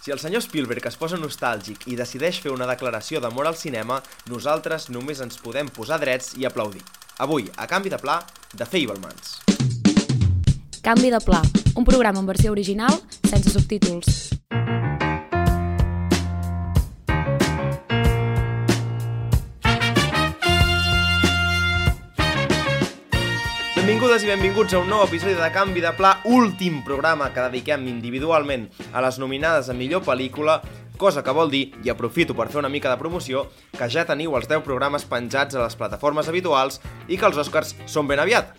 Si el senyor Spielberg es posa nostàlgic i decideix fer una declaració d'amor al cinema, nosaltres només ens podem posar drets i aplaudir. Avui, a canvi de pla, de Fablemans. Canvi de pla, un programa en versió original sense subtítols. Benvingudes i benvinguts a un nou episodi de Canvi de Pla, últim programa que dediquem individualment a les nominades a millor pel·lícula, cosa que vol dir, i aprofito per fer una mica de promoció, que ja teniu els 10 programes penjats a les plataformes habituals i que els Oscars són ben aviat.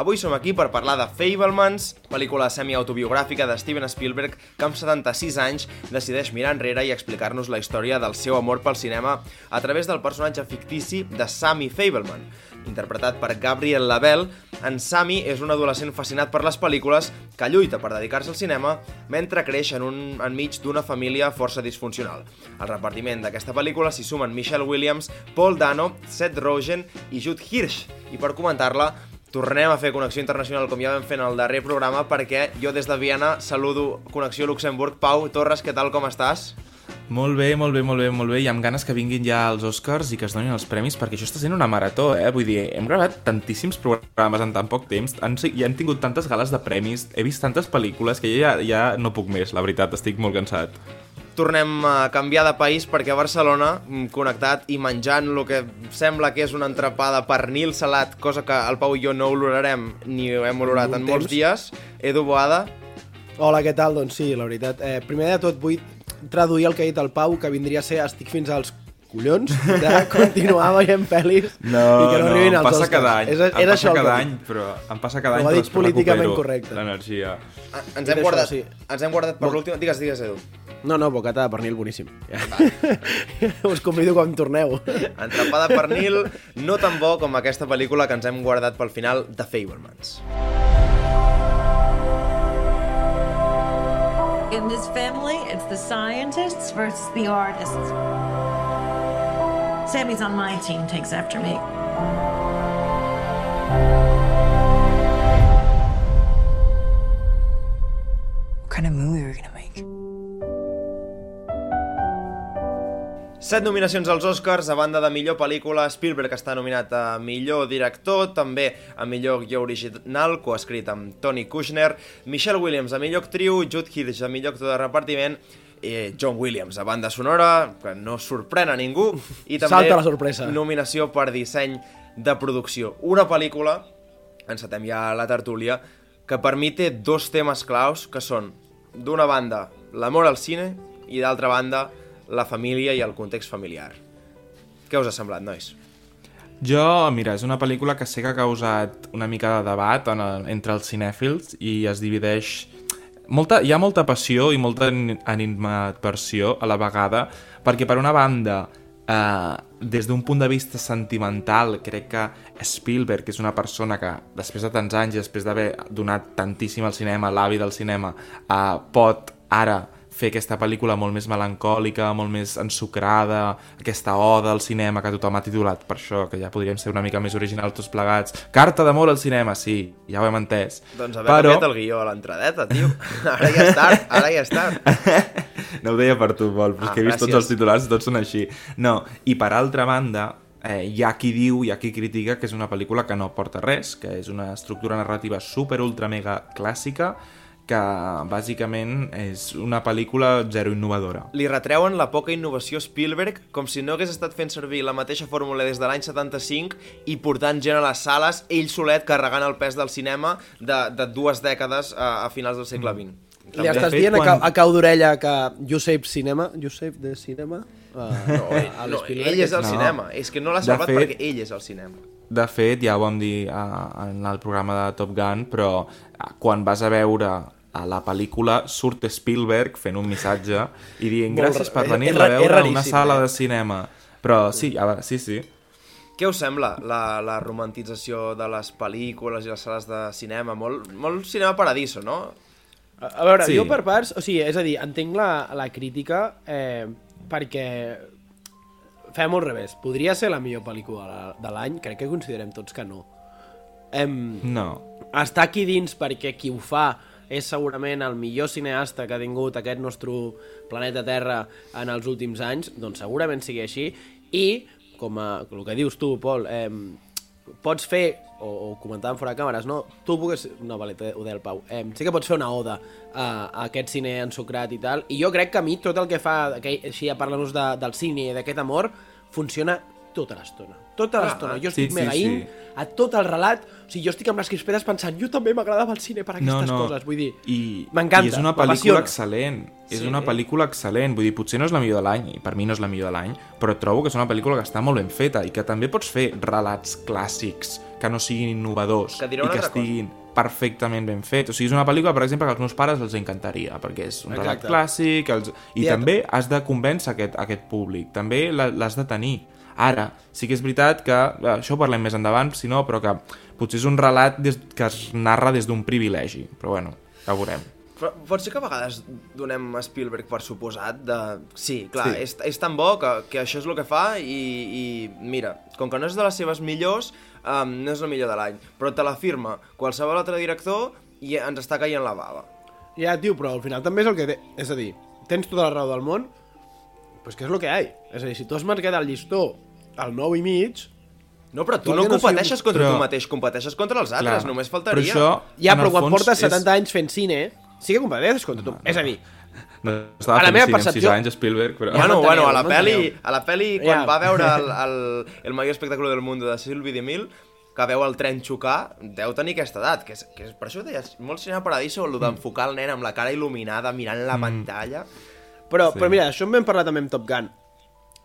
Avui som aquí per parlar de Fablemans, pel·lícula semi-autobiogràfica de Steven Spielberg que amb 76 anys decideix mirar enrere i explicar-nos la història del seu amor pel cinema a través del personatge fictici de Sammy Fableman. Interpretat per Gabriel Labelle, en Sammy és un adolescent fascinat per les pel·lícules que lluita per dedicar-se al cinema mentre creix en un, enmig d'una família força disfuncional. Al repartiment d'aquesta pel·lícula s'hi sumen Michelle Williams, Paul Dano, Seth Rogen i Jude Hirsch. I per comentar-la tornem a fer Connexió Internacional com ja vam fer en el darrer programa perquè jo des de Viena saludo Connexió Luxemburg. Pau Torres, què tal, com estàs? Molt bé, molt bé, molt bé, molt bé, i amb ganes que vinguin ja els Oscars i que es donin els premis, perquè això està sent una marató, eh? Vull dir, hem gravat tantíssims programes en tan poc temps, han, ja hem tingut tantes gales de premis, he vist tantes pel·lícules que ja, ja no puc més, la veritat, estic molt cansat tornem a canviar de país perquè a Barcelona, mm, connectat i menjant el que sembla que és una entrepà de pernil salat, cosa que el Pau i jo no olorarem ni ho hem olorat en molts dies. Edu Boada. Hola, què tal? Doncs sí, la veritat. Eh, primer de tot vull traduir el que ha dit el Pau, que vindria a ser estic fins als collons de continuar veient pel·lis no, i que no, no arribin als passa Oscars. cada any, és, em és passa això el cada any, però em passa cada any, però dit després políticament correcte. l'energia. Ens hem, guardat, sí. ens hem guardat per Bon. l'últim... Digues, digues, Edu. No, no, bocata de pernil boníssim. Us convido quan torneu. Entrepà de pernil no tan bo com aquesta pel·lícula que ens hem guardat pel final de Fablemans. In this family, it's the scientists versus the artists. Sammy's on my team, takes after me. Set nominacions als Oscars, a banda de millor pel·lícula, Spielberg està nominat a millor director, també a millor guió original, coescrit amb Tony Kushner, Michelle Williams a millor actriu, Jude Hirsch a millor actor de repartiment, i John Williams a banda sonora, que no sorprèn a ningú, i també Salta la sorpresa. nominació per disseny de producció. Una pel·lícula, encetem ja la tertúlia, que per mi té dos temes claus, que són, d'una banda, l'amor al cine, i d'altra banda, la família i el context familiar. Què us ha semblat, nois? Jo, mira, és una pel·lícula que sé que ha causat una mica de debat en el, entre els cinèfils i es divideix... Molta, hi ha molta passió i molta ani- animadversió a la vegada, perquè per una banda, eh, des d'un punt de vista sentimental, crec que Spielberg és una persona que, després de tants anys, i després d'haver donat tantíssim al cinema, l'avi del cinema, eh, pot ara fer aquesta pel·lícula molt més melancòlica, molt més ensucrada, aquesta oda al cinema que tothom ha titulat per això, que ja podríem ser una mica més original tots plegats. Carta d'amor al cinema, sí, ja ho hem entès. Doncs haver Però... canviat el guió a l'entradeta, tio. Ara ja és tard, ara ja és tard. no ho deia per tu, Pol, però Ah, que he vist gràcies. tots els titulars, tots són així. No, i per altra banda, eh, hi ha qui diu, hi ha qui critica que és una pel·lícula que no porta res, que és una estructura narrativa super ultra mega clàssica, que bàsicament és una pel·lícula zero innovadora. Li retreuen la poca innovació a Spielberg com si no hagués estat fent servir la mateixa fórmula des de l'any 75 i portant gent a les sales, ell solet carregant el pes del cinema de, de dues dècades a, a finals del segle XX. Li També, estàs de fet, dient a, quan- cau, a cau d'orella que Josep Cinema, Josep de Cinema, uh, No, ell, no, ell és el No. cinema. És que no l'ha salvat fet- perquè ell és el cinema. De fet, ja ho vam dir a, en el programa de Top Gun, però eh, quan vas a veure a la pel·lícula surt Spielberg fent un missatge i dient Molt gràcies per venir a veure una sala eh? de cinema. Però sí, a veure, sí, sí. Què us sembla la, la romantització de les pel·lícules i les sales de cinema? Molt, molt cinema paradiso, no? A, a veure, Sí. jo per parts, o sigui, és a dir, entenc la, la crítica eh, perquè fem al revés. Podria ser la millor pel·lícula de- de l'any? Crec que considerem tots que no. Em, No. està aquí dins perquè qui ho fa és segurament el millor cineasta que ha tingut aquest nostre planeta Terra en els últims anys, doncs segurament sigui així, i, com a, el que dius tu, Pol, eh, pots fer, o, o comentàvem fora de càmeres, no? Tu pugues... No, vale, ho deia el Pau. Eh, sí que pots fer una oda a, a aquest cine ensucrat i tal, i jo crec que a mi tot el que fa, que, així ja parlant-nos de, del cine i d'aquest amor, funciona tota l'estona. Tota l'estona. Jo Sí, estic sí, mega sí. in a tot el relat. O sigui, jo estic amb les crispetes pensant, jo també m'agradava el cine per aquestes coses. Vull dir, m'encanta, I és una pel·lícula excel·lent. És Sí. una pel·lícula excel·lent. Vull dir, potser no és la millor de l'any, i per mi no és la millor de l'any, però trobo que és una pel·lícula que està molt ben feta i que també pots fer relats clàssics que no siguin innovadors Que i que altra cosa. estiguin perfectament ben fets. O sigui, és una pel·lícula, per exemple, que als meus pares els encantaria, perquè és un relat Exacte. clàssic, els... i Ja- també has de convèncer aquest, aquest públic, també l'has de tenir. Ara, sí que és veritat que, eh, això ho parlem més endavant, si no, però que potser és un relat des, que es narra des d'un privilegi, però bueno, ja ho veurem. Però pot ser que a vegades donem a Spielberg per suposat de... Sí, clar, Sí. sí. És, és tan bo que, que això és el que fa i, i mira, com que no és de les seves millors, um, no és la millor de l'any, però te l'afirma qualsevol altre director i ens està caient la bava. Ja, tio, però al final també és el que té. És a dir, tens tota la raó del món, pues què és el que hi ha? És a dir, si tu has marcat el llistó al 9 i mig, No, però tu no que no competeixes sigui- contra Però- tu mateix, competeixes contra els altres, només faltaria. Però això, ja, però quan portes és- 70 anys fent cine, sí que competeixes contra tu. És a dir, No, estava A la meva percepció- 6 anys, Spielberg, però... Bueno, m'enteneu, bueno, a la peli, a la peli quan Ja. va veure el, el, el major espectacle del món de Sylvie DeMille, que veu el tren xocar, deu tenir aquesta edat, que és, que és per això deies, molt cinema paradiso, el d'enfocar el nen amb la cara il·luminada, mirant la pantalla... Però, Sí. però mira, això en vam parlar també amb Top Gun.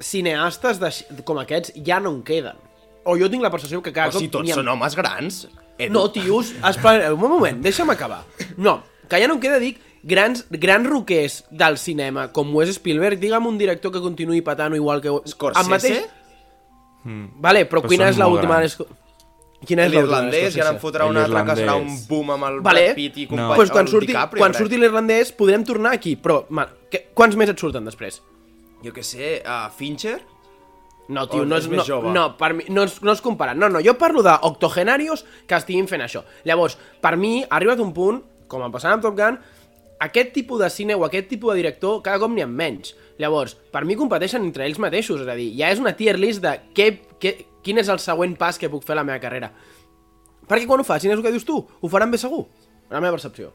Cineastes de, com aquests ja no en queden. O jo tinc la percepció que cada si cop... tots n'hi ha- són homes grans... Edu. No, tios, espera, un moment, deixa'm acabar. No, que ja no em queda, dic, grans, grans roquers del cinema, com ho és Spielberg, digue'm un director que continuï patant igual que... Scorsese? Mateix... Vale, però, Però quina és l'última... grans. Quina és L'irlandès, i ara en fotrà un altre que serà un boom amb el Vale. Brad Pitt i No. company, pues quan surti, DiCaprio, quan surti l'irlandès podrem tornar aquí, però ma, que, quants més et surten després? Jo què sé, uh, Fincher? No, tio, O no és no, jove? no, per mi, no, es, no es compara. No, no, jo parlo d'octogenarios que estiguin fent això. Llavors, per mi, ha arribat un punt, com em passava amb Top Gun, aquest tipus de cine o aquest tipus de director cada cop n'hi ha menys. Llavors, per mi competeixen entre ells mateixos, és a dir, ja és una tier list de què, què, quin és el següent pas que puc fer a la meva carrera. Perquè quan ho facin, és el que dius tu, ho faran bé segur, la meva percepció.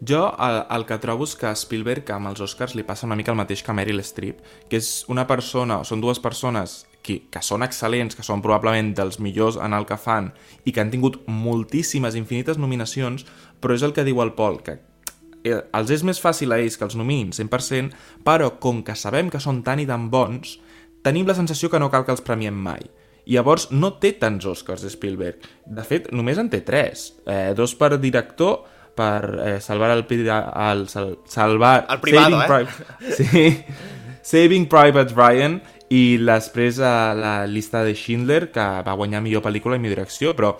Jo el, el que trobo és que Spielberg amb els Oscars li passa una mica el mateix que a Meryl Streep, que és una persona, o són dues persones que, que són excel·lents, que són probablement dels millors en el que fan i que han tingut moltíssimes, infinites nominacions, però és el que diu el Pol, que eh, els és més fàcil a ells que els nominin 100%, però com que sabem que són tan i tan bons, tenim la sensació que no cal que els premiem mai. I llavors no té tants Oscars Spielberg. De fet, només en té tres. Eh, dos per director, per eh, salvar el, el sal, salvar El privado, Saving eh? Pri- sí, Saving Private Ryan i després a la llista de Schindler que va guanyar millor pel·lícula i millor direcció però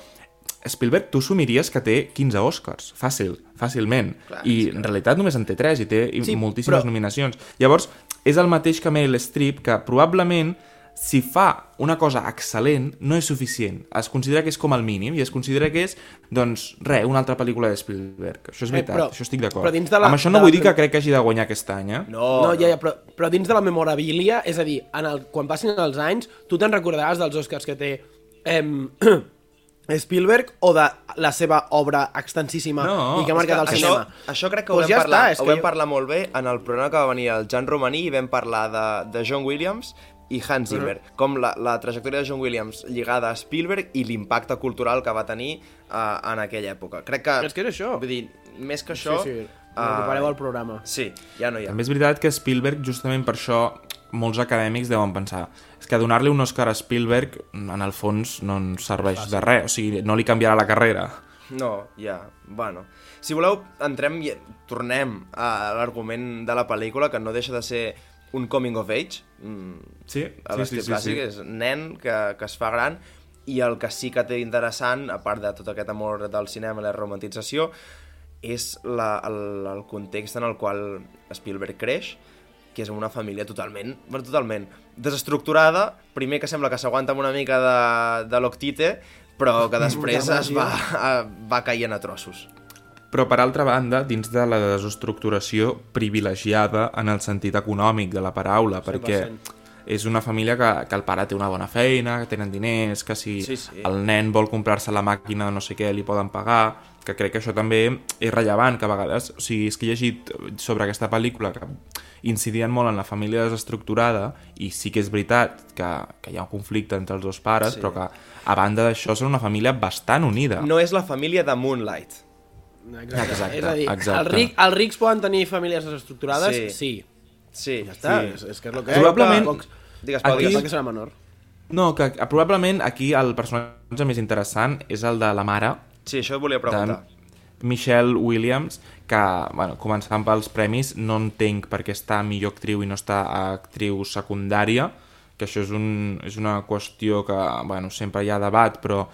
Spielberg, tu assumiries que té 15 Oscars, fàcil, fàcilment. Clar, I sí, en realitat només en té 3 i té sí, moltíssimes però- nominacions. Llavors, és el mateix que Meryl Streep, que probablement si fa una cosa excel·lent, no és suficient. Es considera que és com el mínim i es considera que és, doncs, res, una altra pel·lícula de Spielberg. Això és Eh, veritat, però- això estic d'acord. la- Amb això no la vull dir prim- que crec que hagi de guanyar aquest any, eh? No, no, ja, ja, però, però dins de la memorabilia, és a dir, en el, quan passin els anys, tu te'n recordaràs dels Oscars que té em, Spielberg o de la seva obra extensíssima No, i que ha marcat el això, cinema. això crec que ho Pues vam, ja parlar, està, ho que vam jo- parlar molt bé en el programa que va venir el Jan Romaní i vam parlar de, de John Williams i Hans Zimmer, com la, la trajectòria de John Williams lligada a Spielberg i l'impacte cultural que va tenir uh, en aquella època. Crec que... És que és això. Vull dir, més que això... sí, sí, eh, recupereu el programa. Sí, ja no hi ha. També és veritat que Spielberg, justament per això, molts acadèmics deuen pensar és que donar-li un Oscar a Spielberg, en el fons, no ens serveix de res. O sigui, no li canviarà la carrera. No, ja, bueno. Si voleu, entrem i tornem a l'argument de la pel·lícula, que no deixa de ser un coming of age, mm, Sí, a sí, sí, sí, clàssic, sí. és nen que, que es fa gran i el que sí que té interessant, a part de tot aquest amor del cinema i la romantització, és la, el, el context en el qual Spielberg creix, que és una família totalment, bueno, totalment desestructurada, primer que sembla que s'aguanta amb una mica de, de l'octite, però que després es va, va caient a trossos. Però, per altra banda, dins de la desestructuració privilegiada en el sentit econòmic de la paraula, perquè és una família que, que el pare té una bona feina, que tenen diners, que si Sí, sí. el nen vol comprar-se la màquina de no sé què li poden pagar, que crec que això també és rellevant, que a vegades, o sigui, és que he llegit sobre aquesta pel·lícula que incidien molt en la família desestructurada i sí que és veritat que, que hi ha un conflicte entre els dos pares, Sí. però que a banda d'això són una família bastant unida. No és la família de Moonlight. Exacte. Exacte, és a dir, exacte. El ric, els rics poden tenir famílies desestructurades? Sí. Sí. Sí, Ja està, Sí. és, és que és el que Probablement- Pocs... Digues, Pau, Aquí- digues. que serà menor. No, que que probablement aquí el personatge més interessant és el de la mare, Sí, això et volia preguntar. de Michelle Williams, que, bueno, començant pels premis, no entenc per què està millor actriu i no està actriu secundària, que això és, un, és una qüestió que, bueno, sempre hi ha debat, però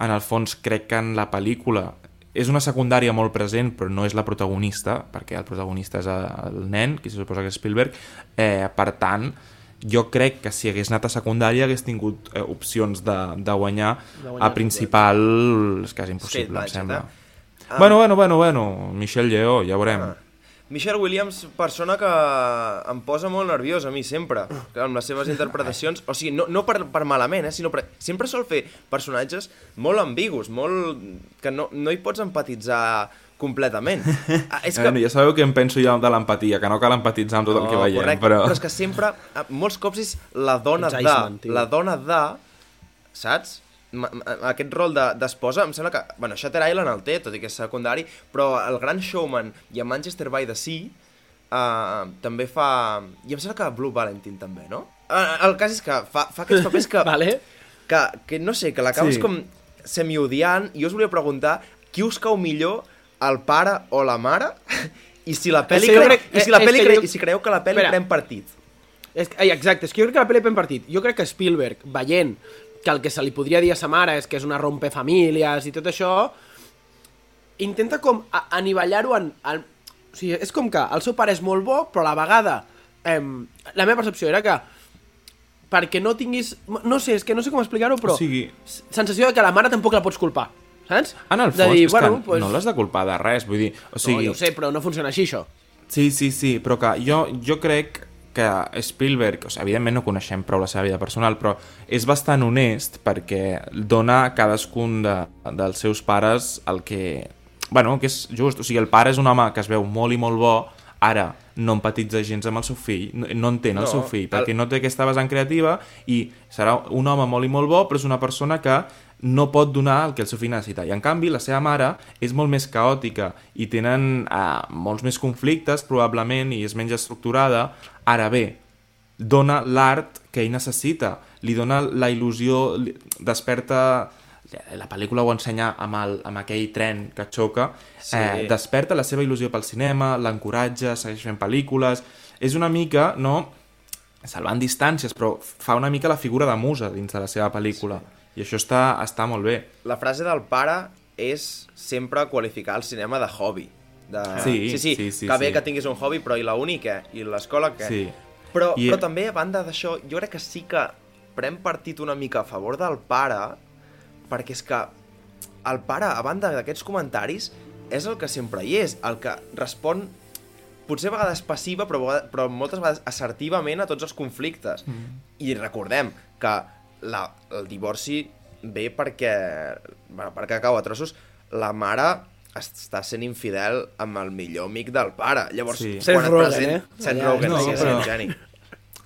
en el fons crec que en la pel·lícula és una secundària molt present, però no és la protagonista, perquè el protagonista és el nen, qui se suposa que és Spielberg, eh, per tant, jo crec que si hagués anat a secundària hagués tingut eh, opcions de, de guanyar, De guanyar, a principal és quasi impossible, em Blanchett, sembla. eh? Ah. Bueno, bueno, bueno, bueno, Michelle Lleó, ja veurem. Ah. Michelle Williams, persona que em posa molt nerviós a mi sempre, que amb les seves interpretacions, o sigui, no, no per, per malament, eh, sinó per, sempre sol fer personatges molt ambigus, molt... que no, no hi pots empatitzar completament. Ah, és Que... Bueno, ja sabeu què em penso jo de l'empatia, que no cal empatitzar amb tot el que veiem, correcte, però... però és que sempre, eh, molts cops és la dona de, Iceman, la dona de, saps? Aquest rol de- d'esposa, em sembla que... Bueno, Shutter Island el té, tot i que és secundari, però el Gran Showman i a Manchester by the Sea uh, també fa... I em sembla que Blue Valentine també, no? Uh, el cas és que fa, fa aquests papers que... Vale. que, que no sé, que l'acabes Sí. com semiodiant, i jo us volia preguntar qui us cau millor, el pare o la mare? I si la pel·li, cre... crec- I si la que cre... jo- I si creieu que la pel·li Espera. pren partit? És, exacte, és que jo crec que la pel·li pren partit. Jo crec que Spielberg, veient que el que se li podria dir a sa mare és que és una rompefamílies i tot això, intenta com anivellar-ho en, en... O sigui, és com que el seu pare és molt bo, però a la vegada... Em, la meva percepció era que perquè no tinguis... No sé, és que no sé com explicar-ho, però... O sigui- Sensació de que la mare tampoc la pots culpar, saps? En el De fons, dir, és bueno, que pues, no l'has de culpar de res, vull dir... O No, sigui, ja ho sé, però no funciona així, això. Sí, sí, sí, però que jo, jo crec que Spielberg, o sigui, evidentment no coneixem prou la seva vida personal, però és bastant honest perquè dona a cadascun de, dels seus pares el que... Bueno, que és just, o sigui, el pare és un home que es veu molt i molt bo, ara no empatitza gens amb el seu fill, no, no entén el No, seu fill, el- perquè no té aquesta vessant creativa i serà un home molt i molt bo, però és una persona que no pot donar el que el seu fill necessita. I en canvi, la seva mare és molt més caòtica i tenen eh, molts més conflictes, probablement, i és menys estructurada. Ara bé, dona l'art que ell necessita, li dona la il·lusió, li- desperta... La pel·lícula ho ensenya amb, el, amb aquell tren que xoca, Sí. eh, desperta la seva il·lusió pel cinema, l'encoratja, segueix fent pel·lícules... És una mica, no salvant distàncies, però fa una mica la figura de musa dins de la seva pel·lícula. Sí. I això està, està molt bé. La frase del pare és sempre qualificar el cinema de hobby. De... Sí, sí, sí, sí, sí, que bé sí. que tinguis un hobby, però i la què? I l'escola què? Sí. Però, I- però també, a banda d'això, jo crec que sí que pren partit una mica a favor del pare, perquè és que el pare, a banda d'aquests comentaris, és el que sempre hi és, el que respon potser a vegades passiva, però, però moltes vegades assertivament a tots els conflictes. Mm. I recordem que la, el divorci ve perquè, bueno, perquè cau a trossos, la mare està sent infidel amb el millor amic del pare. Llavors, Sí. quan Seth et Rogen, present... eh? Seth Rogen, no, sí, sí, però- geni.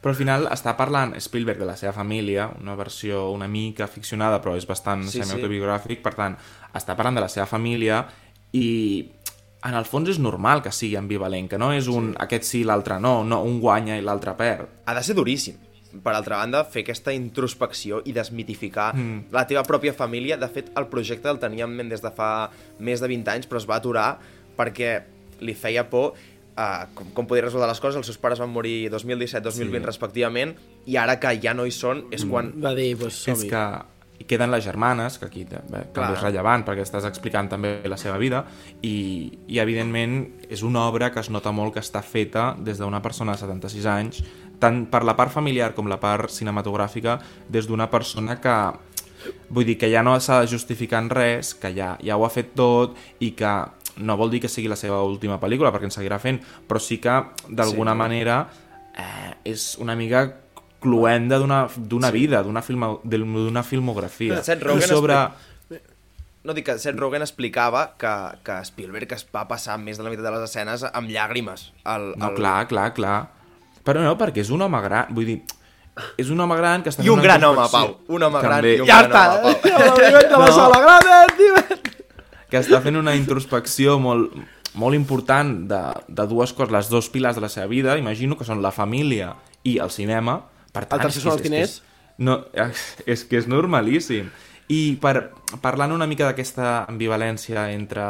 Però al final està parlant Spielberg de la seva família, una versió una mica ficcionada, però és bastant Sí, sí, semi-autobiogràfic, per tant, està parlant de la seva família i en el fons és normal que sigui ambivalent, que no és un sí. aquest sí, l'altre no, no, un guanya i l'altre perd. Ha de ser duríssim. Per altra banda, fer aquesta introspecció i desmitificar mm. la teva pròpia família. De fet, el projecte el teníem en ment des de fa més de 20 anys, però es va aturar perquè li feia por uh, com, com podia resoldre les coses. Els seus pares van morir 2017-2020 Sí. respectivament, i ara que ja no hi són, és quan... Va dir, pues, és que hi queden les germanes, que aquí bé, també Clar. és rellevant perquè estàs explicant també la seva vida i, i evidentment és una obra que es nota molt que està feta des d'una persona de 76 anys tant per la part familiar com la part cinematogràfica des d'una persona que vull dir que ja no s'ha de justificar en res, que ja, ja ho ha fet tot i que no vol dir que sigui la seva última pel·lícula perquè en seguirà fent, però sí que d'alguna sí. manera eh, és una mica cluenda d'una sí. vida, d'una filmo, filmografia. Seth Rogen I sobre... No dic que Seth Rogen explicava que, que Spielberg es va passar més de la meitat de les escenes amb llàgrimes. El, No, el... clar, clar, clar. Però no, perquè és un home gran, vull dir, és un home gran que està I un una gran home. Pau. Un home gran També. i un Ja gran està, home, Pau. ja l'ha de la sala gran, tio. que està fent una introspecció molt, molt important de, de dues coses, les dos pilars de la seva vida, imagino que són la família i el cinema. Per tant, El tercer és són és- els diners? És, és, no, és que és normalíssim. I per, parlant una mica d'aquesta ambivalència entre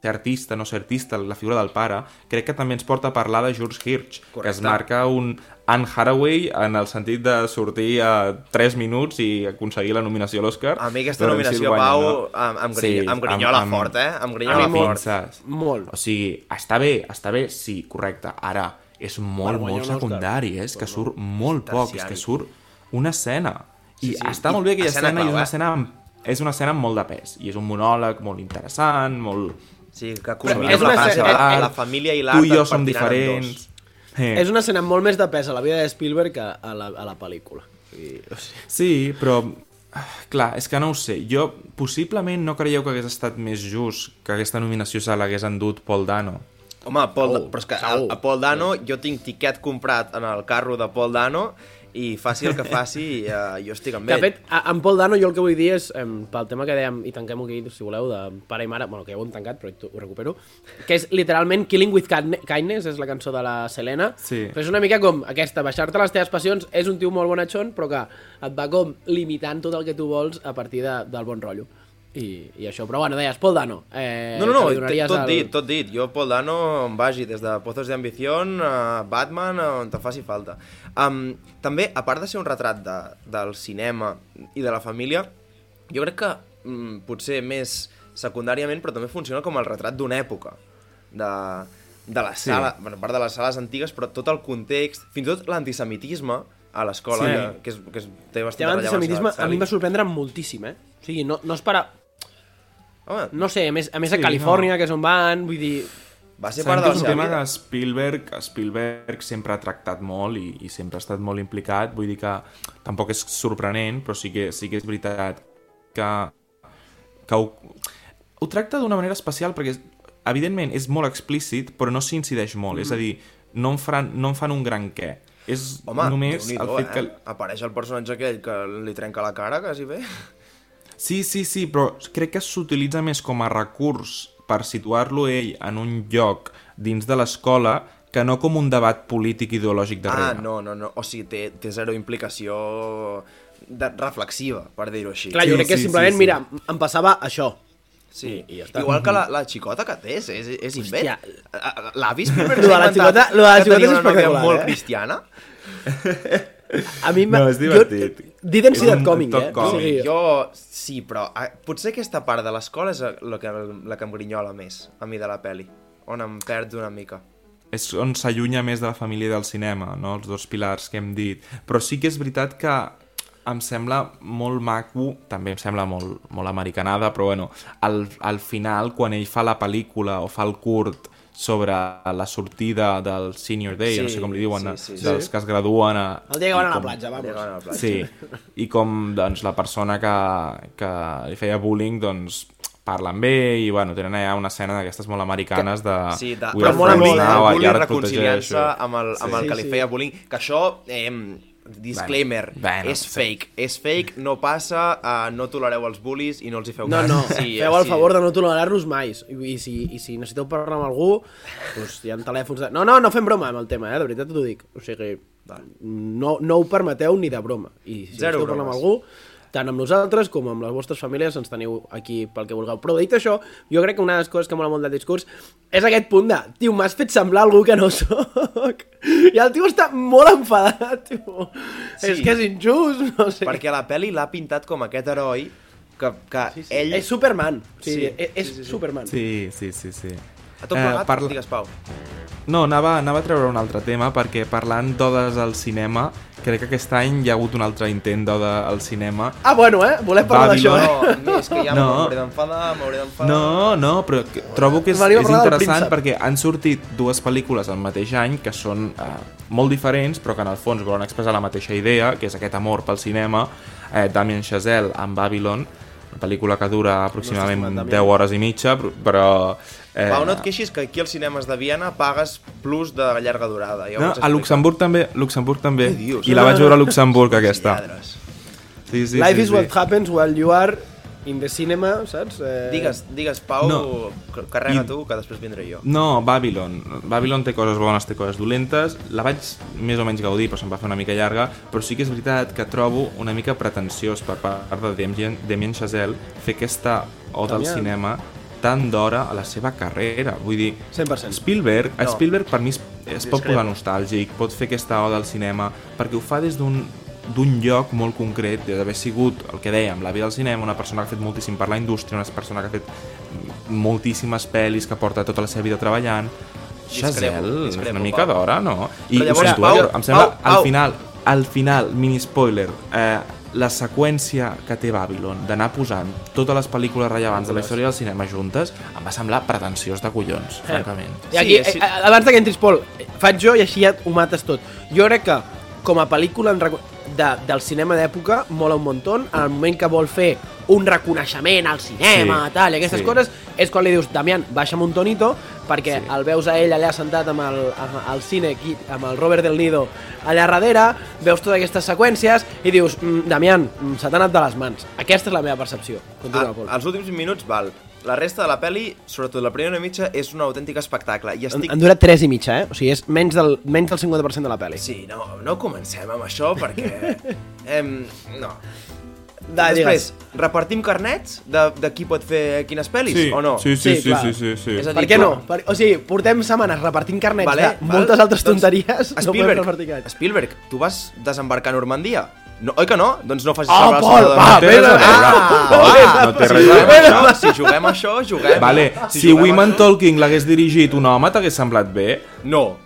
ser artista, no ser artista, la figura del pare, crec que també ens porta a parlar de George Hirsch, que es Correcte. marca un Anne Hathaway en el sentit de sortir a 3 minuts i aconseguir la nominació a l'Oscar. A mi aquesta si nominació, guanya, Pau, no? em, em, grinyo, em grinyola fort, eh? Em grinyola A mi fort. Saps? Molt. O sigui, està bé, està bé, sí, correcte. Ara, és molt, molt secundari, eh? és que surt molt poc, és que surt una escena. I Sí, sí. està I molt bé aquella escena escena, i és una escena, amb, és una escena amb molt de pes. I és un monòleg molt interessant, molt... Sí, que amb la escena- de eh, la família i l'art Tu i jo som diferents. Eh. És una escena molt més de pes a la vida de Spielberg que a la, a la pel·lícula. I, o sigui, Sí, però... ah, Clar, és que no ho sé. Jo, possiblement, no creieu que hagués estat més just que aquesta nominació se l'hagués endut Paul Dano. Home, Paul, Segur, però és que a, a Paul Dano, jo tinc tiquet comprat en el carro de Paul Dano i faci el que faci, uh, jo estic amb Que, de ell. fet, a, amb Paul Dano jo el que vull dir és, em, pel tema que dèiem, i tanquem aquí, si voleu, de pare i mare, bueno, que ja ho hem tancat, però ho recupero, que és literalment Killing with Kindne- Kindness, és la cançó de la Selena, Sí. però és una mica com aquesta, baixar-te les teves passions, és un tio molt bonatxon, però que et va com limitant tot el que tu vols a partir de, del bon rotllo. I, I això, però bueno, deies, Paul Dano. Eh, No, no, no, tot el- dit, tot dit. Jo, Paul Dano, em vagi des de Pozos de Ambición a Batman, on te faci falta. Um, també, a part de ser un retrat de, del cinema i de la família, jo crec que mm, potser més secundàriament, però també funciona com el retrat d'una època. De, de la Sí. sala, bueno, a part de les sales antigues, però tot el context, fins i tot l'antisemitisme a l'escola, Sí. que, que, és, que és, té bastant tema d'antisemitisme a mi em va sorprendre moltíssim, eh? O sigui, no, no es para... Home, No sé, a més, a més Sí, a Califòrnia, que és on van, vull dir... va ser part de seva tema que Spielberg, Spielberg sempre ha tractat molt i, i sempre ha estat molt implicat, vull dir que tampoc és sorprenent, però sí que, sí que és veritat que, que ho, ho tracta d'una manera especial perquè, és- evidentment, és molt explícit, però no s'incideix molt, Mm. és a dir, no en, fan, no en fan un gran què. És Home, només el fet eh? que... Apareix el personatge aquell que li trenca la cara, quasi bé. Sí, sí, sí, però crec que s'utilitza més com a recurs per situar-lo ell en un lloc dins de l'escola que no com un debat polític ideològic darrere. Ah, no, no, no. O sigui, té, té zero implicació de, reflexiva, per dir-ho així. Clar, jo Sí, crec que sí, simplement, sí, sí. mira, em passava això. Sí, I- i ja està. igual que la, la xicota que té, és, és, és invent. Hòstia. L'avi Spielberg Lo de s'ha la inventat xicota- lo de la que xicota tenia és una nòvia espectacular, molt eh? cristiana. A mi No, és divertit. Jo, un coming, toc eh? còmic. Sigui, Jo, sí, però ah, potser aquesta part de l'escola és la que, la que em grinyola més, a mi, de la peli, on em perds una mica. És on s'allunya més de la família del cinema, no? els dos pilars que hem dit. Però sí que és veritat que em sembla molt maco, també em sembla molt, molt americanada, però bueno, al, al final, quan ell fa la pel·lícula o fa el curt sobre la sortida del senior day, Sí, no sé com li diuen, sí, sí, dels sí. que es graduen a... el dia que van a la com- platja, vamos. a la platja. Sí, i com doncs, la persona que, que li feia bullying doncs, parla amb ell i bueno, tenen allà una escena d'aquestes molt americanes de... Sí, de, friends molt, eh? now, el i bullying reconciliant-se amb el, amb el Sí, que li sí. feia bullying. Que això, eh, disclaimer, Bueno, és sí. fake. És fake, no passa, uh, no tolereu els bullies i no els hi feu No, cas. no, sí, feu el sí. favor de no tolerar-los mai. I, i, si, I si necessiteu parlar amb algú, doncs hi ha telèfons de... No, no, no fem broma amb el tema, eh? De veritat t'ho dic. O sigui, no, no ho permeteu ni de broma. I si Zero esteu parlant amb bromes. algú, tant amb nosaltres com amb les vostres famílies ens teniu aquí pel que vulgueu. Però dit això, jo crec que una de les coses que mola molt del discurs és aquest punt de, tio, m'has fet semblar algú que no sóc. I el tio està molt enfadat, tio. Sí. És que és injust, no sé. Perquè a la pel·li l'ha pintat com aquest heroi que, que sí, sí. ell... És Superman. Sí, Sí, sí, és, és sí, sí, sí. Superman. Sí, sí, sí, sí. A tot plegat, eh, parla- digues, Pau. No, anava, anava a treure un altre tema perquè parlant d'odes al cinema, crec que aquest any hi ha hagut un altre intent d'ode al cinema. Ah, bueno, eh? Volem parlar d'això, eh? No, és que ja No. m'hauré d'enfadar, m'hauré d'enfadar... No, no, però que, trobo que és, és interessant perquè han sortit dues pel·lícules al mateix any que són eh, molt diferents però que en el fons volen expressar la mateixa idea, que és aquest amor pel cinema, eh, Damien Chazelle amb Babylon, una pel·lícula que dura aproximadament estimat 10 hores i mitja, però... Eh, Pau, no et queixis que aquí als cinemes de Viena pagues plus de llarga durada. Ja no, a. Luxemburg també, Luxemburg també. Què dius? I la vaig veure a Luxemburg, aquesta. Lladres. Sí, sí, Life sí, is sí. what happens while you are in the cinema, saps? Eh... Digues, digues, Pau, No. carrega I- tu, que després vindré jo. No, Babylon. Babylon té coses bones, té coses dolentes. La vaig més o menys gaudir, però se'm va fer una mica llarga. Però sí que és veritat que trobo una mica pretensiós per part de Damien, Damien Chazelle fer aquesta oda al cinema tan d'hora a la seva carrera. Vull dir, 100%. Spielberg, No. Spielberg per mi es, es pot posar nostàlgic, pot fer aquesta oda al cinema, perquè ho fa des d'un d'un lloc molt concret, d'haver sigut, el que dèiem, la vida al cinema, una persona que ha fet moltíssim per la indústria, una persona que ha fet moltíssimes pel·lis, que porta tota la seva vida treballant. Discrepo, una mica d'hora, no? Però llavors, Pau, em sembla, Pau, Pau. al final, al final, mini spoiler, eh, la seqüència que té Babylon d'anar posant totes les pel·lícules rellevants de la història del cinema juntes em va semblar pretensiós de collons, francament. I aquí, Sí, sí. eh, abans que entris, Pol, eh, faig jo i així ja ho mates tot. Jo crec que, com a pel·lícula de, del cinema d'època, mola un muntó. En el moment que vol fer un reconeixement al cinema, Sí, tal, i aquestes sí. coses, és quan li dius, Damián, baixa'm un tonito, perquè Sí. el veus a ell allà sentat amb el, amb, al cine, aquí, amb el Robert Del Nido allà darrere, veus totes aquestes seqüències i dius, mm, Damián, mm, se t'ha anat de les mans. Aquesta és la meva percepció. Continua, Pol. A, els últims minuts, val. La resta de la pel·li, sobretot la primera mitja, és un autèntic espectacle. I estic... han durat 3 i mitja, eh? O sigui, és menys del, menys del 50% de la pel·li. Sí, no, no comencem amb això perquè... em, no. Da, Després, repartim carnets de, de qui pot fer quines pel·lis, o no? Sí, sí, Sí, sí, sí, sí, sí. És a dir, Per què no? Per, o sigui, portem setmanes repartint carnets Vale, de val. moltes altres Doncs, tonteries. no podem Spielberg, repartir carnets. Spielberg, tu vas desembarcar a Normandia? No, oi que no? Doncs no facis Oh, al Pol, va, No té res a vés a- veure. Ah, no té si res a juguem veure. això, si juguem això, juguem. Vale, si juguem Women Talking l'hagués dirigit un home, t'hagués semblat bé? No.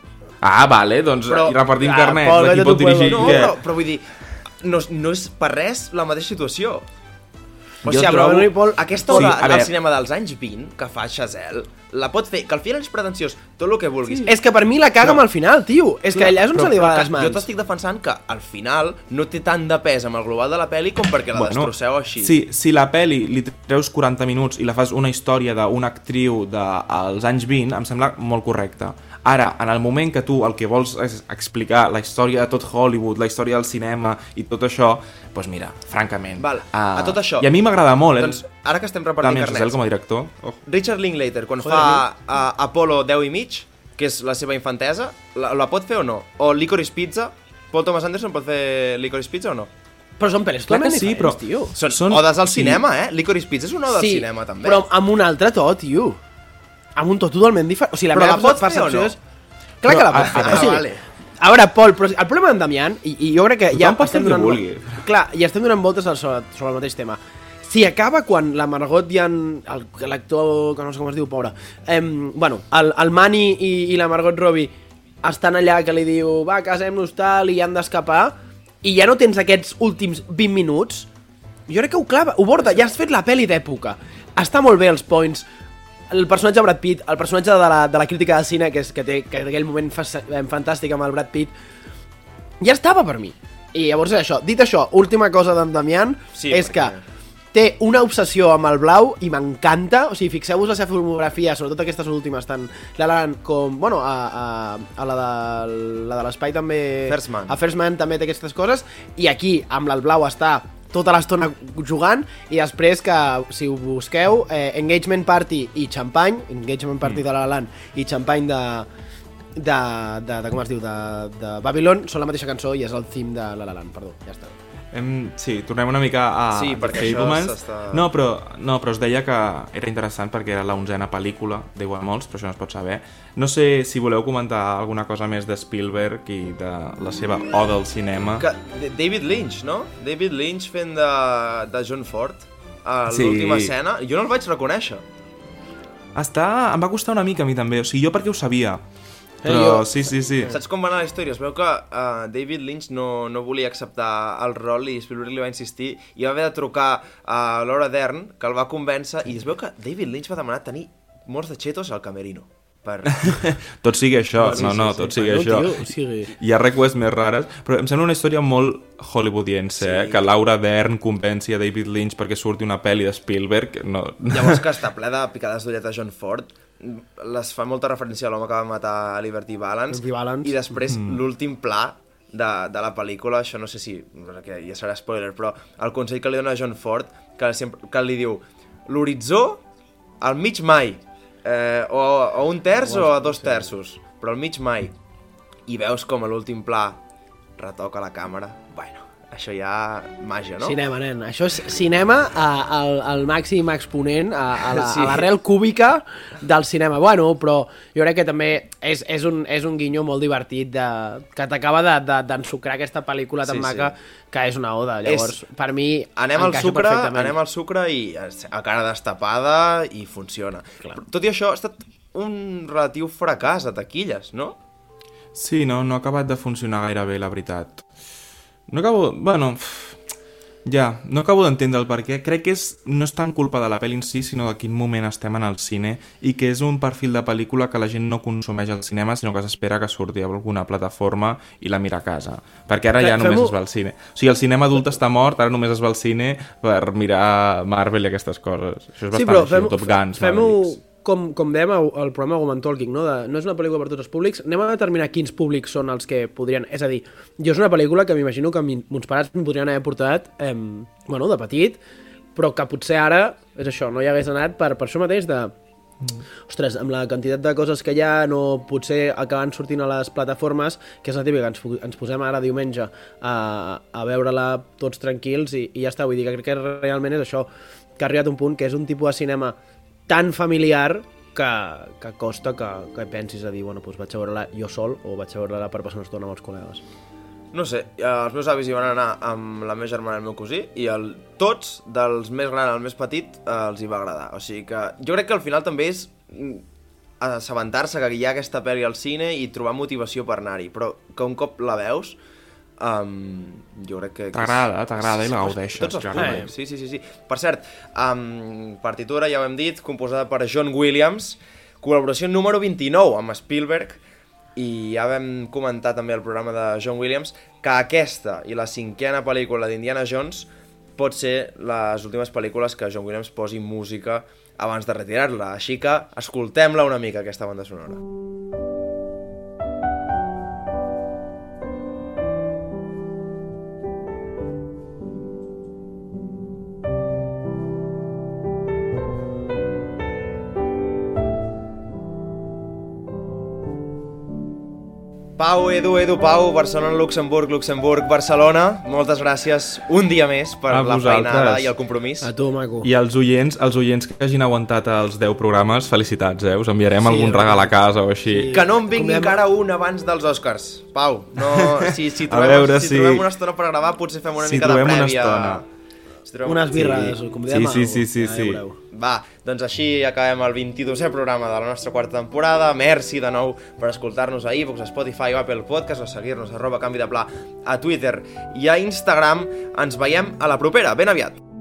Ah, vale, doncs Però- repartim Ah, carnets, Pol, de qui vete pot dirigir No, però, però vull dir, no, no és per res la mateixa situació. O sigui, trobo-. Pol, aquesta Sí, oda a del veure. cinema dels anys 20 que fa Chazelle, la pot fer, que al final és pretensiós, tot el que vulguis. És que per mi la caga amb el final, tio. És que allà és on se li va les mans. Jo t'estic defensant que al final no té tant de pes amb el global de la pel·li com perquè la destrosseu així. Si, si la peli li treus 40 minuts i la fas una història d'una actriu dels anys 20, em sembla molt correcte. Ara, en el moment que tu el que vols és explicar la història de tot Hollywood, la història del cinema i tot això, doncs mira, francament... Val, ah, a tot això. I a mi m'agrada molt, eh? Doncs ara que estem repartint Damien Chazelle carnets, com a director. Oh. Richard Linklater, quan fa uh, Apollo 10 i mig, que és la seva infantesa, la, la pot fer o no? O Licorice Pizza, Paul Thomas Anderson pot fer Licorice Pizza o no? Però són pel·lis Clar que totalment sí, diferents, però- tio. Són, Són- odes al sí. cinema, eh? Licorice Pizza és una oda sí, al cinema, també. però amb un altre to, tio. Amb un to totalment diferent. O sigui, la Però meva la pots fer percepció o no? és... Clar que Però, la pot ah, fer. ah, o sigui, vale. A veure, Pol, però el problema d'en Damián, i, i jo crec que ja Tothom pot fer estem el que donant... vulgui. Clar, i estem donant voltes al- sobre, sobre el mateix tema. Si acaba quan la Margot i en... L'actor, que no sé com es diu, pobre... Em, bueno, el, el Manny i, i la Margot Robbie estan allà que li diu va, casem-nos tal, i han d'escapar, i ja no tens aquests últims 20 minuts, jo crec que ho clava, ho borda, ja has fet la pel·li d'època. Està molt bé els points, el personatge de Brad Pitt, el personatge de la, de la crítica de cine, que, és, que té que té aquell moment fa, fantàstic amb el Brad Pitt, ja estava per mi. I llavors és això. Dit això, última cosa d'en Damián Sí, és perquè- que té una obsessió amb el blau i m'encanta, o sigui, fixeu-vos la seva filmografia, sobretot aquestes últimes, tant La La Land com, bueno, a, a, a la de, la de l'espai també... First Man. A First Man també té aquestes coses, i aquí, amb el blau, està tota l'estona jugant, i després que, si ho busqueu, eh, Engagement Party i Champagne, Engagement Party de La La Land i Champagne de, de, de, de com es diu, de, de Babylon són la mateixa cançó i és el theme de La La Land, perdó, ja està. Hem, sí, tornem una mica a Sí, The perquè això Fablemans. s'està- No, però, no, però es deia que era interessant perquè era la onzena pel·lícula, diu a molts, però això no es pot saber. No sé si voleu comentar alguna cosa més de Spielberg i de la seva oda al cinema. Que, David Lynch, no? David Lynch fent de, de John Ford a Sí. l'última escena. Jo no el vaig reconèixer. Està... Em va costar una mica a mi també, o sigui, jo perquè ho sabia. Eh, Però jo- sí, sí, sí. Saps com va anar la història? Es veu que uh, David Lynch no, no volia acceptar el rol i Spielberg li va insistir i va haver de trucar a Laura Dern, que el va convèncer, i es veu que David Lynch va demanar tenir molts de chetos al camerino. Per... Tot sigui això, Sí, no, sí, no, sí. tot sigui Bueno, això. tio, o sigui... Hi ha requests més rares, però em sembla una història molt hollywoodiense, sí. eh? que Laura Dern convenci a David Lynch perquè surti una pel·li de Spielberg. No... Llavors que està ple de picades d'ullet a John Ford, les fa molta referència a l'home que va matar a Liberty Balance, Liberty Balance. i després mm. l'últim pla de, de la pel·lícula, això no sé si que ja serà spoiler, però el consell que li dona a John Ford, que, sempre, que li diu l'horitzó al mig mai, eh, o, o un terç o a dos terços, però al mig mai. I veus com a l'últim pla retoca la càmera. Bueno, això ja màgia, no? Cinema, nen. Això és cinema al, al màxim exponent, a, a la- Sí. l'arrel cúbica del cinema. Bueno, però jo crec que també és, és, un, és un guinyo molt divertit de, que t'acaba d'ensucrar de, d'ensucrar aquesta pel·lícula tan Sí, sí. maca que és una oda. Llavors, per mi, anem al sucre, anem al sucre i a cara destapada i funciona. Clar. Tot i això ha estat un relatiu fracàs a taquilles, no? Sí, no, no ha acabat de funcionar gaire bé, la veritat. No acabo... Bueno, ja, no acabo d'entendre el per què. Crec que és, no és tant culpa de la pel·li en si, sinó de quin moment estem en el cine i que és un perfil de pel·lícula que la gent no consumeix al cinema, sinó que s'espera que surti a alguna plataforma i la mira a casa. Perquè ara Que- ja només es va al cine. O sigui, el cinema adult està mort, ara només es va al cine per mirar Marvel i aquestes coses. Això és bastant Sí, però així, fem-ho Top Guns, fem Mavericks. Com, com dèiem al al programa Woman Talking, no? De, no és una pel·lícula per tots els públics, anem a determinar quins públics són els que podrien... És a dir, jo és una pel·lícula que m'imagino que mons pares em podrien haver portat eh, bueno, de petit, però que potser ara, és això, no hi hagués anat per, per això mateix de... Ostres, amb la quantitat de coses que hi ha, no potser acaben sortint a les plataformes, que és la típica, ens, ens posem ara diumenge a, a veure-la tots tranquils i, i ja està. Vull dir que crec que realment és això, que ha arribat un punt que és un tipus de cinema tan familiar que, que costa que, que pensis a dir, bueno, doncs vaig a veure-la jo sol o vaig a veure-la per passar una estona amb els col·legues. No sé, eh, els meus avis hi van anar amb la meva germana i el meu cosí i el, tots, dels més gran al més petit, eh, els hi va agradar. O sigui que jo crec que al final també és mm, assabentar-se que hi ha aquesta pel·li al cine i trobar motivació per anar-hi, però que un cop la veus, um, jo crec que... que és- T'agrada, t'agrada i la gaudeixes, Tots els públics, sí, sí, sí, sí. Per cert, um, partitura, ja ho hem dit, composada per John Williams, col·laboració número 29 amb Spielberg, i ja vam comentar també al programa de John Williams que aquesta i la cinquena pel·lícula d'Indiana Jones pot ser les últimes pel·lícules que John Williams posi música abans de retirar-la. Així que escoltem-la una mica, aquesta banda sonora. Pau, Edu, Edu, Pau, Barcelona, Luxemburg, Luxemburg, Barcelona. Moltes gràcies un dia més per A la vosaltres. feinada i el compromís. A tu, maco. I els oients, els oients que hagin aguantat els 10 programes, felicitats, eh? Us enviarem Sí, algun eh? regal a casa o així. Sí. Que no em vingui Com dèiem- encara un abans dels Oscars. Pau, no, si, si, A trobem, veure si, si- trobem una estona per gravar, potser fem una si mica de trobem una prèvia. estona. Trobem... Unes birres, Sí. com dèiem. Sí, sí, sí, sí, ja sí. Va, doncs així acabem el 22è programa de la nostra quarta temporada. Merci de nou per escoltar-nos a iVoox, a Spotify o Apple Podcast o seguir-nos arroba canvi de pla a Twitter i a Instagram. Ens veiem a la propera. Ben aviat.